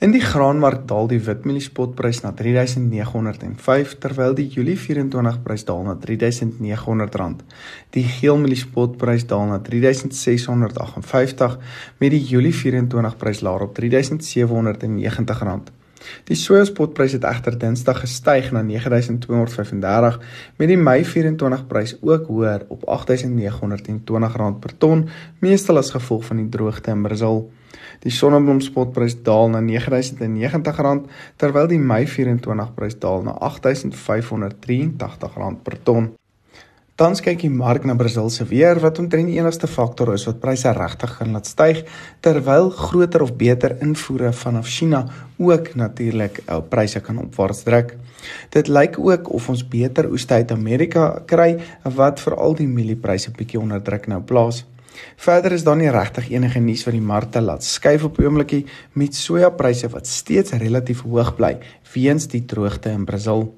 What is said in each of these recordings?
In die graanmark daal die witmieliespotprys na R3905 terwyl die Julie 24 prys daal na R3900. Die geelmieliespotprys daal na R3658 met die Julie 24 prys laer op R3790. Die sojaspotprys het egter Dinsdag gestyg na 9235 met die Mei 24 prys ook hoër op R8920 per ton, meestal as gevolg van die droogte in Brasil. Die sonneblomspotprys daal na R9090 terwyl die Mei 24 prys daal na R8583 per ton. Tans kyk die mark na Brasil se weer wat omtrent die enigste faktor is wat pryse regtig kan laat styg terwyl groter of beter invoere vanaf China ook natuurlik ou pryse kan opwaarts druk. Dit lyk ook of ons beter oeste uit Amerika kry wat veral die mieliepryse bietjie onder druk nou plaas. Verder is daar nie regtig enige nuus wat die markte laat skuif op oomblikie met sojapryse wat steeds relatief hoog bly weens die droogte in Brasil.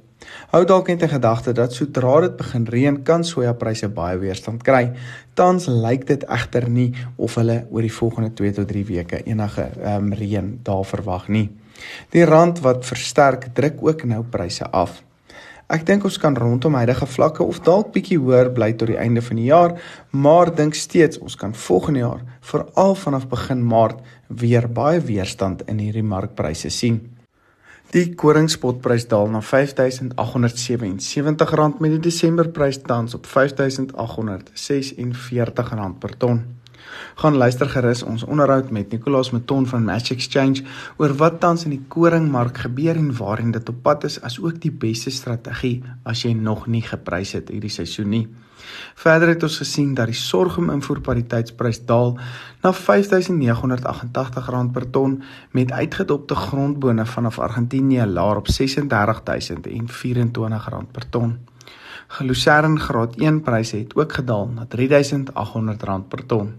Hou dalk net in gedagte dat sodra dit begin reën, kan sojapryse baie weerstand kry. Tans lyk dit egter nie of hulle oor die volgende 2 tot 3 weke enige um, reën daar verwag nie. Die rand wat versterk, druk ook nou pryse af. Ek dink ons kan rondom huidige vlakke of dalk bietjie hoër bly tot die einde van die jaar, maar dink steeds ons kan volgende jaar, veral vanaf begin Maart, weer baie weerstand in hierdie markpryse sien. Die koringspotprys daal na R5877 met die Desemberprys tans op R5846 per ton. Gaan luister gerus ons onderhoud met Nicolaas Meton van Match Exchange oor wat tans in die koringmark gebeur en waarheen dit op pad is, asook die beste strategie as jy nog nie geprys het hierdie seisoen nie. Verder het ons gesien dat die sorghum invoerpariteitsprys daal na R5988 per ton met uitgedopte grondbone vanaf Argentinië laer op R36024 per ton. Lucerne graad 1 pryse het ook gedaal na R3800 per ton.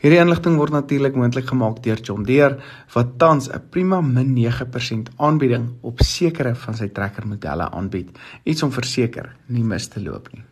Hierdie inligting word natuurlik moontlik gemaak deur John Deere wat tans 'n prima -9% aanbieding op sekere van sy trekkermodelle aanbied, iets om verseker nie mis te loop nie.